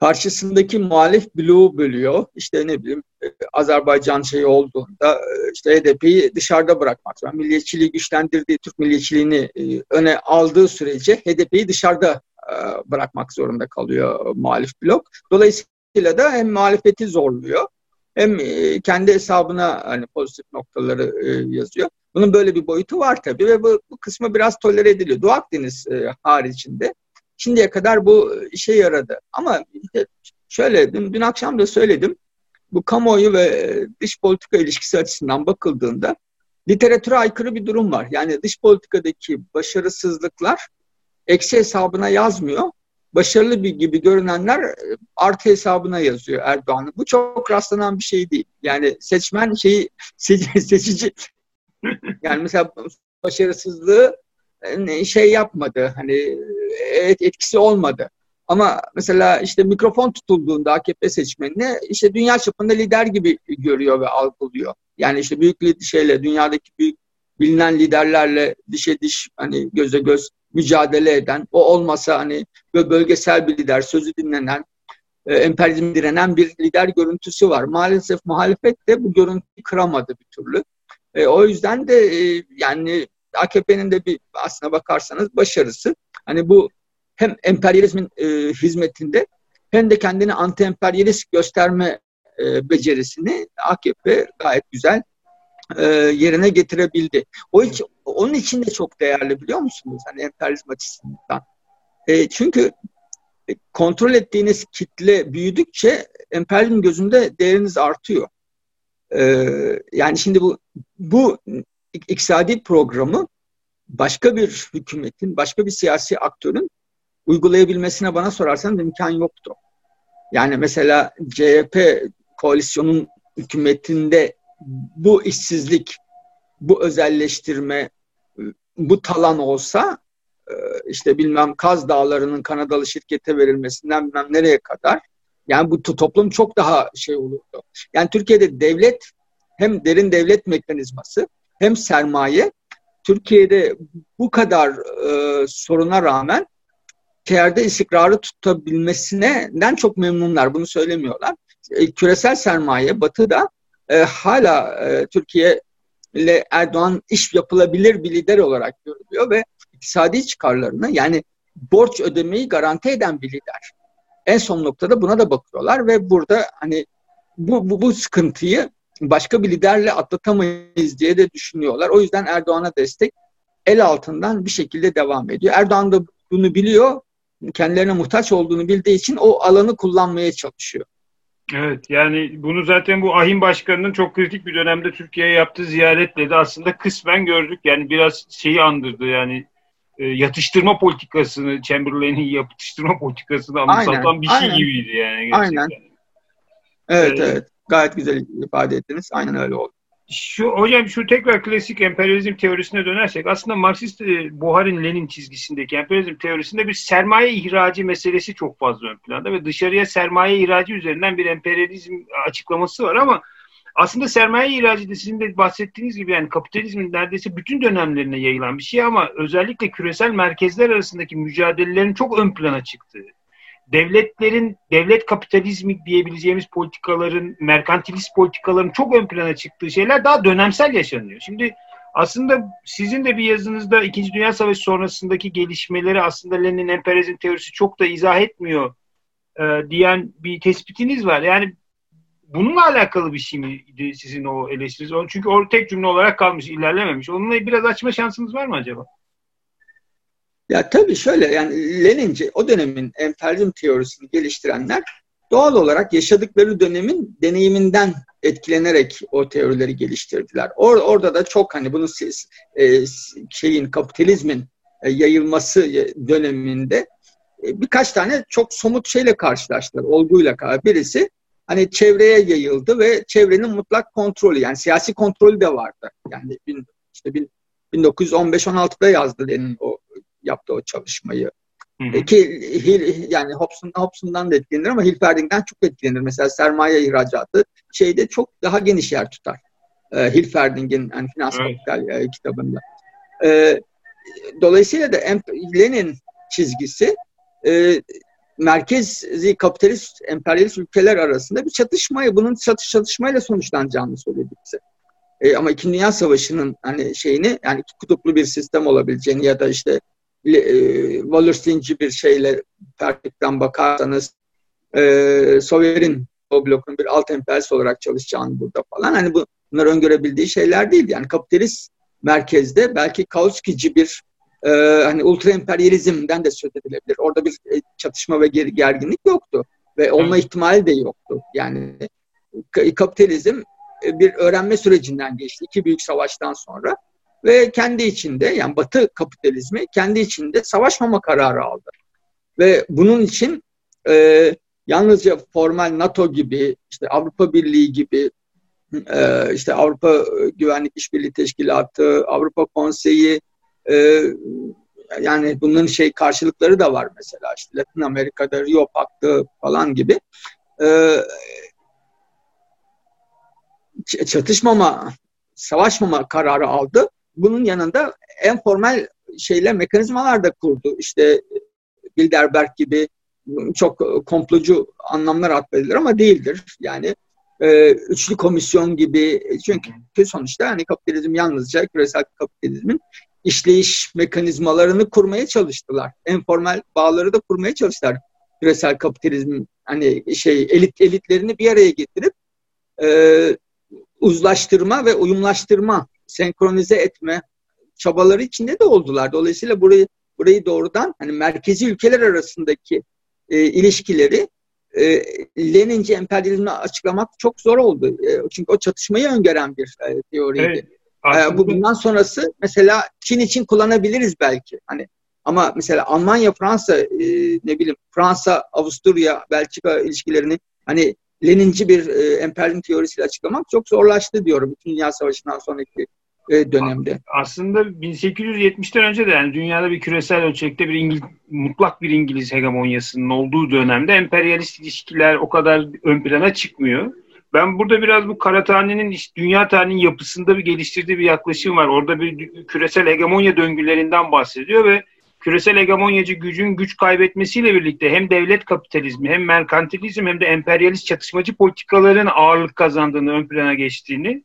karşısındaki muhalif bloğu bölüyor. İşte ne bileyim e, Azerbaycan şeyi olduğunda e, işte HDP'yi dışarıda bırakmak. Yani milliyetçiliği güçlendirdiği, Türk milliyetçiliğini e, öne aldığı sürece HDP'yi dışarıda bırakmak zorunda kalıyor muhalif blok. Dolayısıyla da hem muhalefeti zorluyor hem kendi hesabına hani pozitif noktaları yazıyor. Bunun böyle bir boyutu var tabii ve bu, bu kısmı biraz tolere ediliyor. Doğu Akdeniz haricinde Şimdiye kadar bu işe yaradı. Ama şöyle dün, dün akşam da söyledim. Bu kamuoyu ve dış politika ilişkisi açısından bakıldığında literatüre aykırı bir durum var. Yani dış politikadaki başarısızlıklar eksi hesabına yazmıyor. Başarılı bir gibi görünenler artı hesabına yazıyor Erdoğan'ı. Bu çok rastlanan bir şey değil. Yani seçmen şeyi seçici yani mesela başarısızlığı şey yapmadı. Hani etkisi olmadı. Ama mesela işte mikrofon tutulduğunda AKP seçmenine işte dünya çapında lider gibi görüyor ve algılıyor. Yani işte büyük şeyle dünyadaki büyük bilinen liderlerle dişe diş hani göze göz mücadele eden, o olmasa hani bölgesel bir lider, sözü dinlenen, e, emperyalizm direnen bir lider görüntüsü var. Maalesef muhalefet de bu görüntüyü kıramadı bir türlü. E, o yüzden de e, yani AKP'nin de bir aslına bakarsanız başarısı hani bu hem emperyalizmin e, hizmetinde hem de kendini anti-emperyalist gösterme e, becerisini AKP gayet güzel e, yerine getirebildi. O hiç, onun için de çok değerli biliyor musunuz? Hani emperyalizm açısından. E, çünkü kontrol ettiğiniz kitle büyüdükçe emperyalizm gözünde değeriniz artıyor. E, yani şimdi bu bu iktisadi programı başka bir hükümetin, başka bir siyasi aktörün uygulayabilmesine bana sorarsanız imkan yoktu. Yani mesela CHP koalisyonun hükümetinde bu işsizlik, bu özelleştirme, bu talan olsa e, işte bilmem Kaz Dağları'nın Kanadalı şirkete verilmesinden bilmem nereye kadar yani bu toplum çok daha şey olurdu. Yani Türkiye'de devlet hem derin devlet mekanizması hem sermaye Türkiye'de bu kadar e, soruna rağmen şehirde istikrarı tutabilmesinden çok memnunlar. Bunu söylemiyorlar. E, küresel sermaye Batı'da e, hala e, Türkiye ile Erdoğan iş yapılabilir bir lider olarak görülüyor ve iktisadi çıkarlarını yani borç ödemeyi garanti eden bir lider. En son noktada buna da bakıyorlar ve burada hani bu, bu, bu sıkıntıyı başka bir liderle atlatamayız diye de düşünüyorlar. O yüzden Erdoğan'a destek el altından bir şekilde devam ediyor. Erdoğan da bunu biliyor. Kendilerine muhtaç olduğunu bildiği için o alanı kullanmaya çalışıyor.
Evet yani bunu zaten bu Ahim Başkanı'nın çok kritik bir dönemde Türkiye'ye yaptığı ziyaretle de aslında kısmen gördük. Yani biraz şeyi andırdı yani e, yatıştırma politikasını, Chamberlain'in yatıştırma politikasını anımsatan bir şey aynen. gibiydi yani.
Gerçekten. Aynen. Evet, evet evet gayet güzel ifade ettiniz. Aynen öyle oldu.
Şu hocam şu tekrar klasik emperyalizm teorisine dönersek aslında Marksist e, Buharin Lenin çizgisindeki emperyalizm teorisinde bir sermaye ihracı meselesi çok fazla ön planda ve dışarıya sermaye ihracı üzerinden bir emperyalizm açıklaması var ama aslında sermaye ihracı da sizin de bahsettiğiniz gibi yani kapitalizmin neredeyse bütün dönemlerine yayılan bir şey ama özellikle küresel merkezler arasındaki mücadelelerin çok ön plana çıktığı devletlerin, devlet kapitalizmi diyebileceğimiz politikaların, merkantilist politikaların çok ön plana çıktığı şeyler daha dönemsel yaşanıyor. Şimdi aslında sizin de bir yazınızda İkinci Dünya Savaşı sonrasındaki gelişmeleri aslında Lenin emperyalizm teorisi çok da izah etmiyor e, diyen bir tespitiniz var. Yani bununla alakalı bir şey miydi sizin o eleştiriniz? Çünkü o tek cümle olarak kalmış, ilerlememiş. Onunla biraz açma şansınız var mı acaba?
Ya tabii şöyle yani Leninci o dönemin emperyalizm teorisini geliştirenler doğal olarak yaşadıkları dönemin deneyiminden etkilenerek o teorileri geliştirdiler. Or, orada da çok hani bunu siz, e, şeyin kapitalizmin e, yayılması döneminde e, birkaç tane çok somut şeyle karşılaştılar, olguyla. Birisi hani çevreye yayıldı ve çevrenin mutlak kontrolü yani siyasi kontrolü de vardı. Yani bin, işte bin, 1915-16'da yazdı Lenin o yaptı o çalışmayı. Hı hı. Ki Hil, yani Hobson, Hobson'dan da etkilenir ama Hilferding'den çok etkilenir. Mesela sermaye ihracatı şeyde çok daha geniş yer tutar. E, Hilferding'in yani Finans evet. Kapital e, kitabında. E, dolayısıyla da Lenin çizgisi e, merkezi kapitalist, emperyalist ülkeler arasında bir çatışmayı, bunun çatış çatışmayla sonuçlanacağını söyledi bize. E, ama İkinci Dünya Savaşı'nın hani şeyini yani iki kutuplu bir sistem olabileceğini ya da işte e, Wallerstein'ci bir şeyle perspektiften bakarsanız e, Sovyet'in o blokun bir alt emperyalist olarak çalışacağını burada falan. Hani bu, bunlar öngörebildiği şeyler değil. Yani kapitalist merkezde belki Kautsky'ci bir e, hani ultra emperyalizmden de söz edilebilir. Orada bir e, çatışma ve gerginlik yoktu. Ve olma ihtimali de yoktu. Yani kapitalizm e, bir öğrenme sürecinden geçti. iki büyük savaştan sonra ve kendi içinde yani Batı kapitalizmi kendi içinde savaşmama kararı aldı. Ve bunun için e, yalnızca formal NATO gibi, işte Avrupa Birliği gibi, e, işte Avrupa Güvenlik İşbirliği Teşkilatı, Avrupa Konseyi, e, yani bunların şey karşılıkları da var mesela işte Latin Amerika'da Rio Paktı falan gibi. E, çatışmama, savaşmama kararı aldı bunun yanında en formal şeyler, mekanizmalar da kurdu. İşte Bilderberg gibi çok komplocu anlamlar atfedilir ama değildir. Yani e, üçlü komisyon gibi çünkü sonuçta hani kapitalizm yalnızca küresel kapitalizmin işleyiş mekanizmalarını kurmaya çalıştılar. En formal bağları da kurmaya çalıştılar. Küresel kapitalizmin hani şey elit elitlerini bir araya getirip e, uzlaştırma ve uyumlaştırma, senkronize etme çabaları içinde de oldular. Dolayısıyla burayı burayı doğrudan hani merkezi ülkeler arasındaki e, ilişkileri e, Leninci emperyalizmi açıklamak çok zor oldu. E, çünkü o çatışmayı öngören bir e, teoriydi. Evet, e, bu bundan sonrası mesela Çin için kullanabiliriz belki. Hani ama mesela Almanya, Fransa, e, ne bileyim Fransa, Avusturya, Belçika ilişkilerini hani Leninci bir e, emperyalizm teorisiyle açıklamak çok zorlaştı diyorum. İkinci Dünya Savaşı'ndan sonraki e, dönemde.
Aslında 1870'ten önce de yani dünyada bir küresel ölçekte bir İngiliz, mutlak bir İngiliz hegemonyasının olduğu dönemde emperyalist ilişkiler o kadar ön plana çıkmıyor. Ben burada biraz bu Karatani'nin işte dünya tarihinin yapısında bir geliştirdiği bir yaklaşım var. Orada bir küresel hegemonya döngülerinden bahsediyor ve küresel hegemonyacı gücün güç kaybetmesiyle birlikte hem devlet kapitalizmi hem merkantilizm hem de emperyalist çatışmacı politikaların ağırlık kazandığını ön plana geçtiğini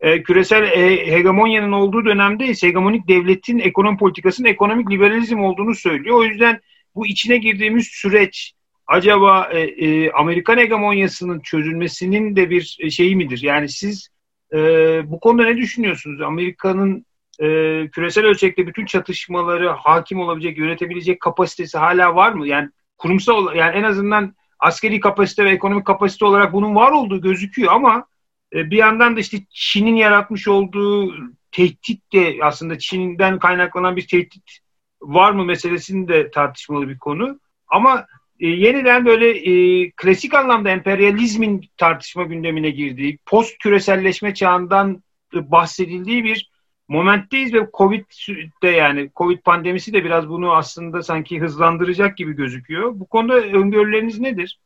e, küresel e, hegemonyanın olduğu dönemde ise hegemonik devletin ekonomi politikasının ekonomik liberalizm olduğunu söylüyor. O yüzden bu içine girdiğimiz süreç acaba e, e, Amerikan hegemonyasının çözülmesinin de bir şeyi midir? Yani siz e, bu konuda ne düşünüyorsunuz? Amerika'nın e, küresel ölçekte bütün çatışmaları hakim olabilecek, yönetebilecek kapasitesi hala var mı? Yani kurumsal yani en azından askeri kapasite ve ekonomik kapasite olarak bunun var olduğu gözüküyor ama e, bir yandan da işte Çin'in yaratmış olduğu tehdit de aslında Çin'den kaynaklanan bir tehdit var mı meselesinin de tartışmalı bir konu. Ama e, yeniden böyle e, klasik anlamda emperyalizmin tartışma gündemine girdiği, post küreselleşme çağından bahsedildiği bir momentteyiz ve Covid de yani Covid pandemisi de biraz bunu aslında sanki hızlandıracak gibi gözüküyor. Bu konuda öngörüleriniz nedir?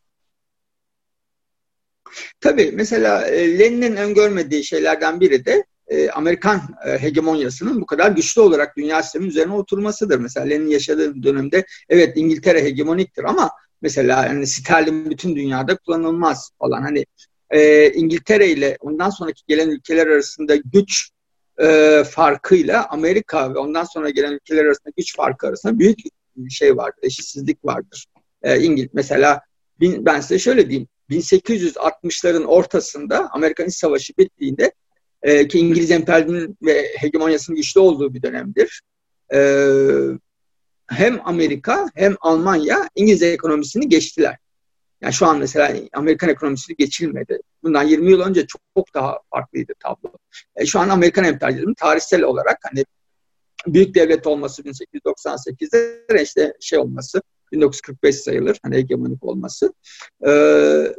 Tabii mesela e, Lenin'in öngörmediği şeylerden biri de e, Amerikan e, hegemonyasının bu kadar güçlü olarak dünya sisteminin üzerine oturmasıdır. Mesela Lenin yaşadığı dönemde evet İngiltere hegemoniktir ama mesela yani sterlin bütün dünyada kullanılmaz falan. Hani e, İngiltere ile ondan sonraki gelen ülkeler arasında güç e, farkıyla Amerika ve ondan sonra gelen ülkeler arasında güç farkı arasında büyük bir şey vardır, eşitsizlik vardır. E, İngiliz mesela ben size şöyle diyeyim 1860'ların ortasında Amerikan İç Savaşı bittiğinde e, ki İngiliz emperyalizmin ve hegemonyasının güçlü olduğu bir dönemdir. E, hem Amerika hem Almanya İngiliz ekonomisini geçtiler. Yani şu an mesela Amerikan ekonomisini geçilmedi. Bundan 20 yıl önce çok, çok daha farklıydı tablo. E, şu an Amerikan emperyalizmi tarihsel olarak hani büyük devlet olması 1898'de işte şey olması 1945 sayılır hani hegemonik olması. Ee,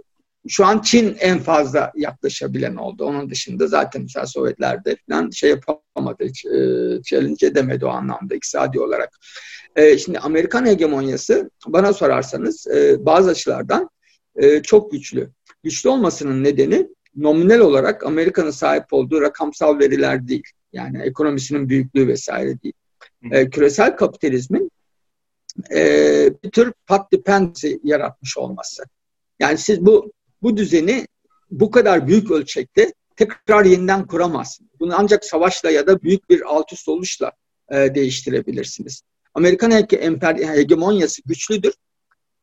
şu an Çin en fazla yaklaşabilen oldu. Onun dışında zaten mesela Sovyetlerde falan şey yapamadı, hiç, e, challenge edemedi o anlamda iktisadi olarak. E, şimdi Amerikan hegemonyası bana sorarsanız e, bazı açılardan e, çok güçlü. Güçlü olmasının nedeni nominal olarak Amerika'nın sahip olduğu rakamsal veriler değil. Yani ekonomisinin büyüklüğü vesaire değil. E, küresel kapitalizmin e, bir tür pat dependency yaratmış olması. Yani siz bu bu düzeni bu kadar büyük ölçekte tekrar yeniden kuramazsınız. Bunu ancak savaşla ya da büyük bir alt üst oluşla e, değiştirebilirsiniz. Amerikan hegemonyası güçlüdür.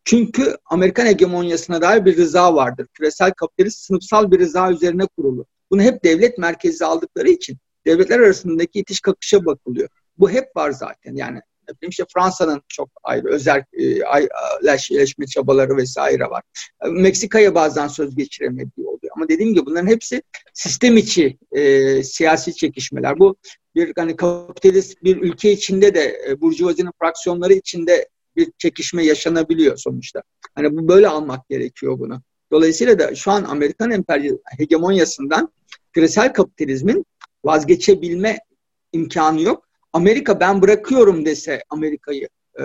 Çünkü Amerikan hegemonyasına dair bir rıza vardır. Küresel kapitalist sınıfsal bir rıza üzerine kurulu. Bunu hep devlet merkezi aldıkları için devletler arasındaki itiş kakışa bakılıyor. Bu hep var zaten. Yani işte Fransa'nın çok ayrı özel e, çabaları vesaire var. Meksika'ya bazen söz geçiremediği oluyor. Ama dediğim gibi bunların hepsi sistem içi e, siyasi çekişmeler. Bu bir hani kapitalist bir ülke içinde de e, burjuvazinin fraksiyonları içinde bir çekişme yaşanabiliyor sonuçta. Hani bu böyle almak gerekiyor bunu. Dolayısıyla da şu an Amerikan emperyal hegemonyasından küresel kapitalizmin vazgeçebilme imkanı yok. Amerika ben bırakıyorum dese Amerika'yı e,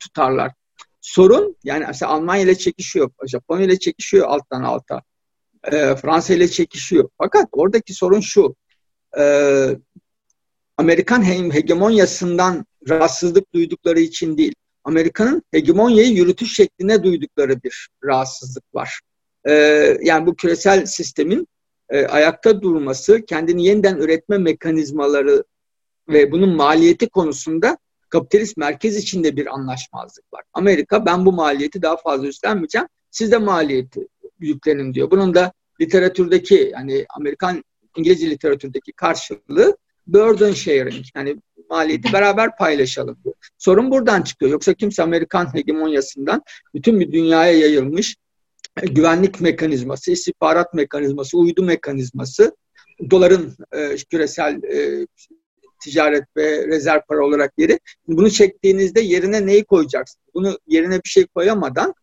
tutarlar. Sorun yani mesela Almanya ile çekişiyor, Japonya ile çekişiyor alttan alta. E, Fransa ile çekişiyor. Fakat oradaki sorun şu. E, Amerikan hegemonyasından rahatsızlık duydukları için değil. Amerika'nın hegemonyayı yürütüş şekline duydukları bir rahatsızlık var. Ee, yani bu küresel sistemin e, ayakta durması, kendini yeniden üretme mekanizmaları ve bunun maliyeti konusunda kapitalist merkez içinde bir anlaşmazlık var. Amerika ben bu maliyeti daha fazla üstlenmeyeceğim. Siz de maliyeti yüklenin diyor. Bunun da literatürdeki yani Amerikan İngilizce literatürdeki karşılığı burden sharing. Yani maliyeti beraber paylaşalım. Sorun buradan çıkıyor. Yoksa kimse Amerikan hegemonyasından bütün bir dünyaya yayılmış güvenlik mekanizması, istihbarat mekanizması, uydu mekanizması, doların e, küresel e, ticaret ve rezerv para olarak yeri. Bunu çektiğinizde yerine neyi koyacaksınız? Bunu yerine bir şey koyamadan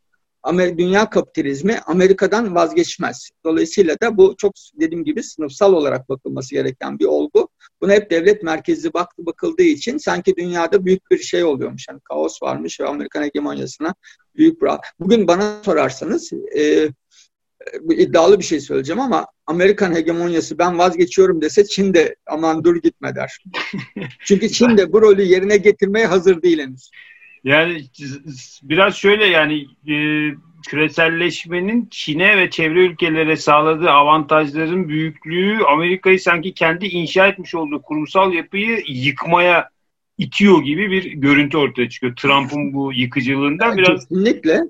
dünya kapitalizmi Amerika'dan vazgeçmez. Dolayısıyla da bu çok dediğim gibi sınıfsal olarak bakılması gereken bir olgu. Buna hep devlet merkezli baktı bakıldığı için sanki dünyada büyük bir şey oluyormuş. Yani kaos varmış ve Amerikan hegemonyasına büyük bir... Bugün bana sorarsanız e, iddialı bir şey söyleyeceğim ama Amerikan hegemonyası ben vazgeçiyorum dese Çin de aman dur gitme der. Çünkü Çin de bu rolü yerine getirmeye hazır değil henüz.
Yani biraz şöyle yani e, küreselleşmenin Çin'e ve çevre ülkelere sağladığı avantajların büyüklüğü Amerika'yı sanki kendi inşa etmiş olduğu kurumsal yapıyı yıkmaya itiyor gibi bir görüntü ortaya çıkıyor. Trump'ın bu yıkıcılığından biraz...
Kesinlikle.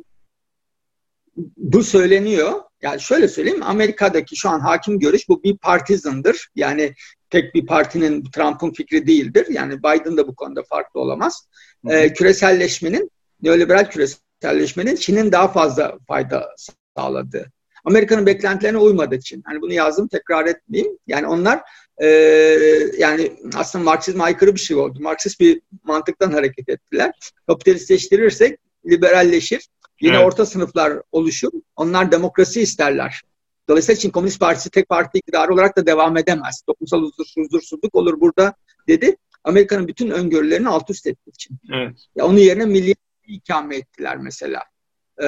Bu söyleniyor. Yani şöyle söyleyeyim Amerika'daki şu an hakim görüş bu bir partizandır. Yani tek bir partinin Trump'ın fikri değildir. Yani Biden da bu konuda farklı olamaz. Ee, küreselleşmenin, neoliberal küreselleşmenin Çin'in daha fazla fayda sağladığı. Amerika'nın beklentilerine uymadığı için. Hani bunu yazdım tekrar etmeyeyim. Yani onlar e, yani aslında Marksizme aykırı bir şey oldu. Marksist bir mantıktan hareket ettiler. Kapitalistleştirirsek liberalleşir. Yine evet. orta sınıflar oluşur. Onlar demokrasi isterler. Dolayısıyla Çin Komünist Partisi tek parti iktidarı olarak da devam edemez. Toplumsal huzursuzluk olur burada dedi. Amerika'nın bütün öngörülerini alt üst ettiği için. Evet. Ya onun yerine milli ikame ettiler mesela. Ee,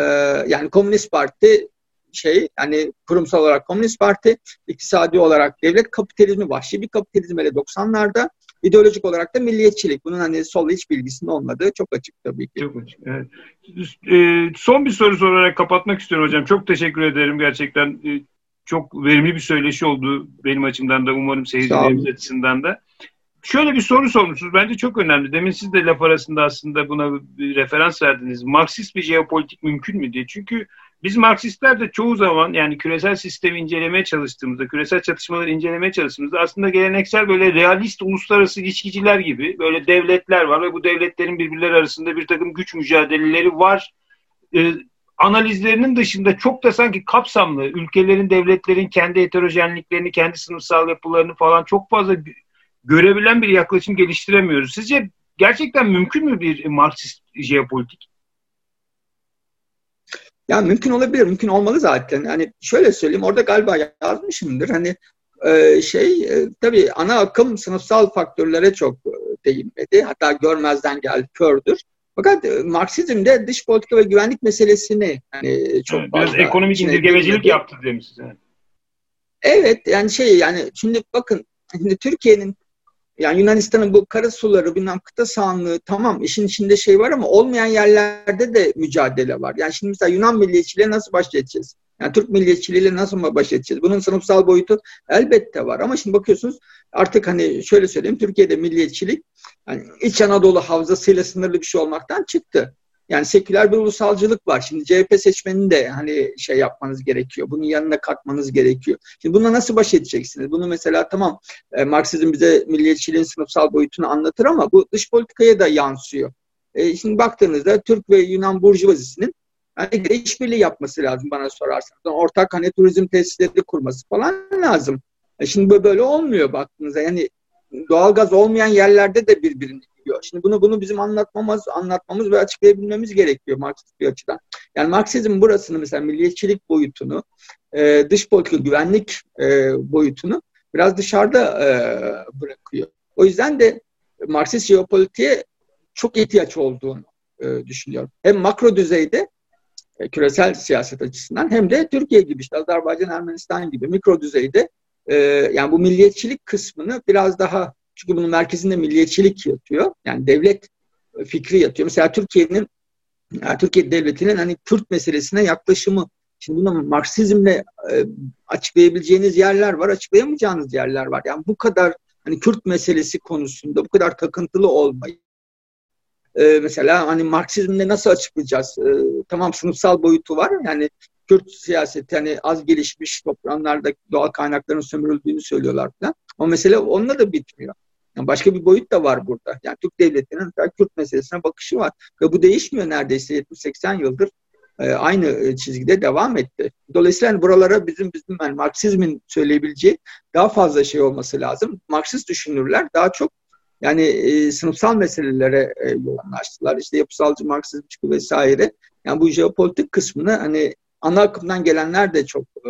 yani Komünist Parti şey yani kurumsal olarak Komünist Parti, iktisadi olarak devlet kapitalizmi, vahşi bir kapitalizm hele 90'larda ideolojik olarak da milliyetçilik. Bunun hani sol hiç bilgisinin olmadığı çok açık tabii ki. Çok açık,
evet. Ee, son bir soru sorarak kapatmak istiyorum hocam. Çok teşekkür ederim gerçekten. Ee, çok verimli bir söyleşi oldu benim açımdan da umarım seyircilerimiz açısından da. Şöyle bir soru sormuşsunuz. Bence çok önemli. Demin siz de laf arasında aslında buna bir referans verdiniz. Marksist bir jeopolitik mümkün mü diye. Çünkü biz Marksistler de çoğu zaman yani küresel sistemi incelemeye çalıştığımızda, küresel çatışmaları incelemeye çalıştığımızda aslında geleneksel böyle realist uluslararası ilişkiciler gibi böyle devletler var ve bu devletlerin birbirleri arasında bir takım güç mücadeleleri var. Ee, analizlerinin dışında çok da sanki kapsamlı ülkelerin, devletlerin kendi heterojenliklerini, kendi sınıfsal yapılarını falan çok fazla görebilen bir yaklaşım geliştiremiyoruz. Sizce gerçekten mümkün mü bir Marksist jeopolitik?
Ya mümkün olabilir, mümkün olmalı zaten. Hani şöyle söyleyeyim, orada galiba yazmışımdır. Hani e, şey, e, tabii ana akım sınıfsal faktörlere çok e, değinmedi. Hatta görmezden geldi, kördür. Fakat e, Marksizm'de dış politika ve güvenlik meselesini hani çok
evet, fazla... Biraz ekonomik indirgemecilik yaptı demişsiniz. Evet,
yani şey yani şimdi bakın şimdi Türkiye'nin yani Yunanistan'ın bu kara suları, bilmem kıta sahanlığı tamam işin içinde şey var ama olmayan yerlerde de mücadele var. Yani şimdi mesela Yunan milliyetçiliğe nasıl baş edeceğiz? Yani Türk milliyetçiliğiyle nasıl baş edeceğiz? Bunun sınıfsal boyutu elbette var ama şimdi bakıyorsunuz artık hani şöyle söyleyeyim Türkiye'de milliyetçilik yani İç Anadolu havzasıyla sınırlı bir şey olmaktan çıktı. Yani seküler bir ulusalcılık var. Şimdi CHP seçmenini de hani şey yapmanız gerekiyor. Bunun yanına katmanız gerekiyor. Şimdi bununla nasıl baş edeceksiniz? Bunu mesela tamam e, Marksizm bize milliyetçiliğin sınıfsal boyutunu anlatır ama bu dış politikaya da yansıyor. E, şimdi baktığınızda Türk ve Yunan burjuvazisinin hani işbirliği yapması lazım bana sorarsanız. Ortak hani turizm tesisleri kurması falan lazım. E şimdi böyle olmuyor baktığınızda. Yani doğalgaz olmayan yerlerde de birbirini yiyor. Şimdi bunu bunu bizim anlatmamız, anlatmamız ve açıklayabilmemiz gerekiyor Marksist bir açıdan. Yani Marksizm burasını mesela milliyetçilik boyutunu, e, dış politika güvenlik e, boyutunu biraz dışarıda e, bırakıyor. O yüzden de Marksist jeopolitiğe çok ihtiyaç olduğunu e, düşünüyorum. Hem makro düzeyde e, küresel siyaset açısından hem de Türkiye gibi işte Azerbaycan, Ermenistan gibi mikro düzeyde e, yani bu milliyetçilik kısmını biraz daha Çünkü bunun merkezinde milliyetçilik yatıyor. Yani devlet fikri yatıyor. Mesela Türkiye'nin Türkiye devletinin hani Kürt meselesine yaklaşımı. Şimdi bunu Marksizmle e, açıklayabileceğiniz yerler var, açıklayamayacağınız yerler var. Yani bu kadar hani Kürt meselesi konusunda bu kadar takıntılı olmayı e, mesela hani Marksizmle nasıl açıklayacağız? E, tamam sınıfsal boyutu var. Yani Kürt siyaseti hani az gelişmiş topraklarda doğal kaynakların sömürüldüğünü söylüyorlar falan. Ama mesele onunla da bitmiyor. Yani başka bir boyut da var burada. Yani Türk devletinin Kürt meselesine bakışı var. Ve bu değişmiyor neredeyse 70-80 yıldır. E, aynı e, çizgide devam etti. Dolayısıyla yani buralara bizim bizim yani Marksizmin söyleyebileceği daha fazla şey olması lazım. Marksist düşünürler daha çok yani e, sınıfsal meselelere e, yoğunlaştılar. İşte yapısalcı Marksizm çıkı vesaire. Yani bu jeopolitik kısmını hani ana akımdan gelenler de çok e,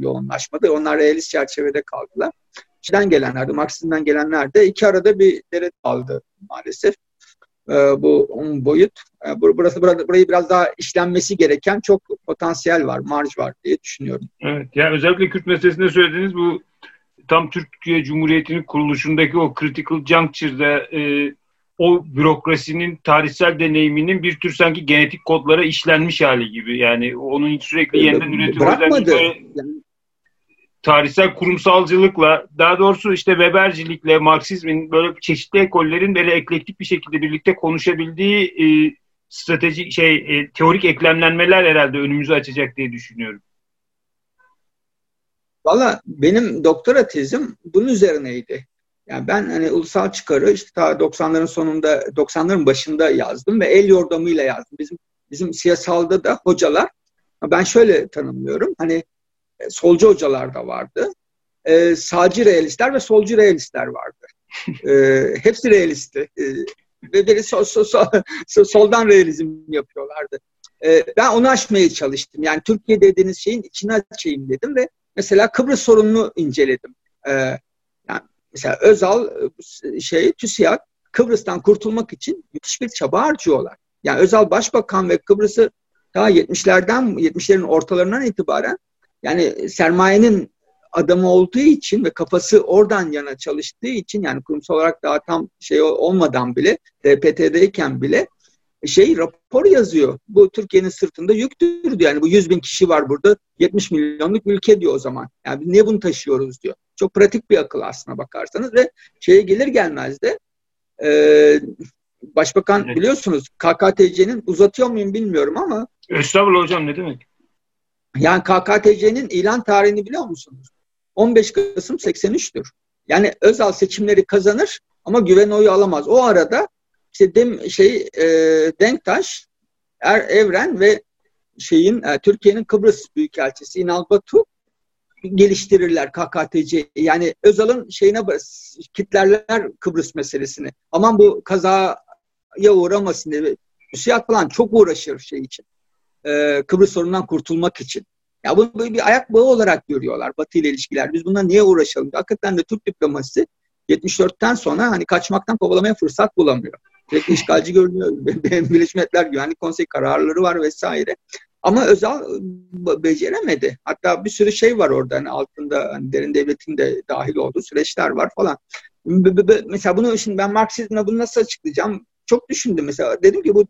yoğunlaşmadı. Onlar realist çerçevede kaldılar. Çin'den gelenler de, Marksizm'den gelenler de iki arada bir dere aldı maalesef. E, bu boyut. E, burası burada, burayı biraz daha işlenmesi gereken çok potansiyel var, marj var diye düşünüyorum.
Evet. Yani özellikle Kürt meselesinde söylediğiniz bu tam Türkiye Cumhuriyeti'nin kuruluşundaki o critical juncture'da e, o bürokrasinin tarihsel deneyiminin bir tür sanki genetik kodlara işlenmiş hali gibi. Yani onun sürekli yeniden üretimi.
Bırakmadı.
tarihsel kurumsalcılıkla, daha doğrusu işte Webercilikle, Marksizmin böyle çeşitli ekollerin böyle eklektik bir şekilde birlikte konuşabildiği e, strateji şey e, teorik eklemlenmeler herhalde önümüzü açacak diye düşünüyorum.
Valla benim doktora tezim bunun üzerineydi. Yani ben hani ulusal çıkarı işte ta 90'ların sonunda 90'ların başında yazdım ve el yordamıyla yazdım. Bizim bizim siyasalda da hocalar ben şöyle tanımlıyorum. Hani e, solcu hocalar da vardı. E, sağcı realistler ve solcu realistler vardı. E, hepsi realistti. E, ve biri so, so, so, so, soldan realizm yapıyorlardı. E, ben onu aşmaya çalıştım. Yani Türkiye dediğiniz şeyin içine açayım dedim ve mesela Kıbrıs sorununu inceledim. E, Mesela Özal e, şey TÜSİAD Kıbrıs'tan kurtulmak için müthiş bir çaba harcıyorlar. Yani Özal Başbakan ve Kıbrıs'ı daha 70'lerden 70'lerin ortalarından itibaren yani sermayenin adamı olduğu için ve kafası oradan yana çalıştığı için yani kurumsal olarak daha tam şey olmadan bile DPT'deyken bile şey rapor yazıyor. Bu Türkiye'nin sırtında yüktür diyor. Yani bu 100 bin kişi var burada 70 milyonluk ülke diyor o zaman. Yani niye bunu taşıyoruz diyor. Çok pratik bir akıl aslına bakarsanız ve şeye gelir gelmez de e, Başbakan evet. biliyorsunuz KKTC'nin uzatıyor muyum bilmiyorum ama
Estağfurullah hocam ne demek?
Yani KKTC'nin ilan tarihini biliyor musunuz? 15 Kasım 83'tür. Yani Özal seçimleri kazanır ama güven oyu alamaz. O arada işte dem, şey e, Denktaş, Er, Evren ve şeyin e, Türkiye'nin Kıbrıs Büyükelçisi İnal Batu geliştirirler KKTC. Yani Özal'ın şeyine kitlerler Kıbrıs meselesini. Aman bu kazaya uğramasın diye. TÜSİAD falan çok uğraşır şey için. Ee, Kıbrıs sorunundan kurtulmak için. Ya bunu böyle bir ayak bağı olarak görüyorlar Batı ile ilişkiler. Biz bundan niye uğraşalım? Hakikaten de Türk diplomasisi 74'ten sonra hani kaçmaktan kovalamaya fırsat bulamıyor. Sürekli işgalci görünüyor. Birleşmiş Milletler Güvenlik Konseyi kararları var vesaire. Ama Özal ıı, beceremedi. Hatta bir sürü şey var orada hani altında hani derin devletin de dahil olduğu süreçler var falan. Mesela bunu şimdi ben Marksizmle bunu nasıl açıklayacağım? Çok düşündüm mesela. Dedim ki bu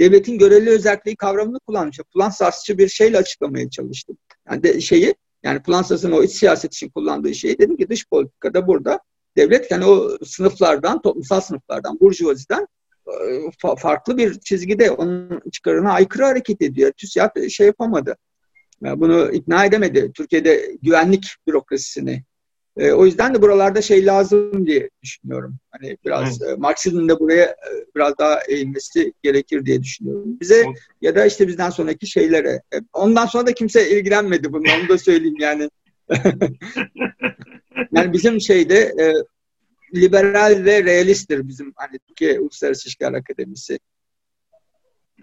devletin görevli özelliği kavramını kullanmış. Plan sasçı bir şeyle açıklamaya çalıştım. Yani de şeyi yani Plansas'ın o iç siyaset için kullandığı şeyi dedim ki dış politikada burada devlet yani o sınıflardan, toplumsal sınıflardan, burjuvaziden e, farklı bir çizgide onun çıkarına aykırı hareket ediyor. TÜSİAD şey yapamadı. Bunu ikna edemedi. Türkiye'de güvenlik bürokrasisini. E, o yüzden de buralarda şey lazım diye düşünüyorum. Hani biraz evet. Marksizmin de buraya e, biraz daha eğilmesi gerekir diye düşünüyorum. Bize ya da işte bizden sonraki şeylere. Ondan sonra da kimse ilgilenmedi bunu. Onu da söyleyeyim yani. yani bizim şeyde e, liberal ve realisttir bizim hani Türkiye Uluslararası İlişkiler Akademisi.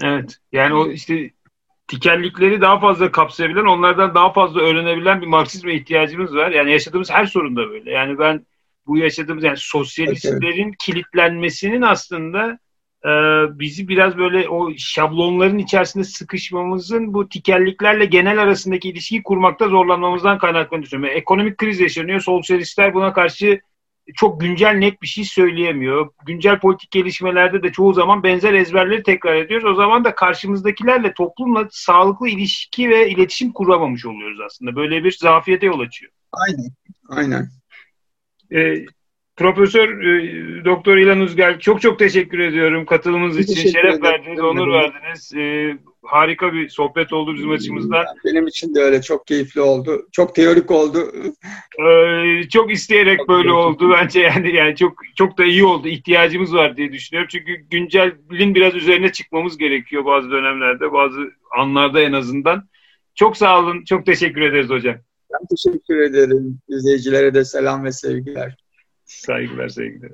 Evet. Yani o işte tikellikleri daha fazla kapsayabilen, onlardan daha fazla öğrenebilen bir Marksizme ihtiyacımız var. Yani yaşadığımız her sorunda böyle. Yani ben bu yaşadığımız yani sosyalistlerin evet. kilitlenmesinin aslında e, bizi biraz böyle o şablonların içerisinde sıkışmamızın bu tikelliklerle genel arasındaki ilişkiyi kurmakta zorlanmamızdan kaynaklandığını düşünüyorum. Yani ekonomik kriz yaşanıyor. Sosyalistler buna karşı çok güncel net bir şey söyleyemiyor. Güncel politik gelişmelerde de çoğu zaman benzer ezberleri tekrar ediyoruz. O zaman da karşımızdakilerle toplumla sağlıklı ilişki ve iletişim kuramamış oluyoruz aslında. Böyle bir zafiyete yol açıyor.
Aynen. Aynen.
Ee, Profesör e, Doktor İlan Uzgel çok çok teşekkür ediyorum katılımınız için. Teşekkür Şeref ederim. verdiniz, onur verdiniz. Ee, harika bir sohbet oldu bizim açımızdan.
Benim için de öyle çok keyifli oldu. Çok teorik oldu.
Ee, çok isteyerek çok böyle oldu bence yani yani çok çok da iyi oldu. İhtiyacımız var diye düşünüyorum. Çünkü güncelin biraz üzerine çıkmamız gerekiyor bazı dönemlerde, bazı anlarda en azından. Çok sağ olun. Çok teşekkür ederiz hocam.
Ben teşekkür ederim. İzleyicilere de selam ve sevgiler.
Saygılar, sevgiler.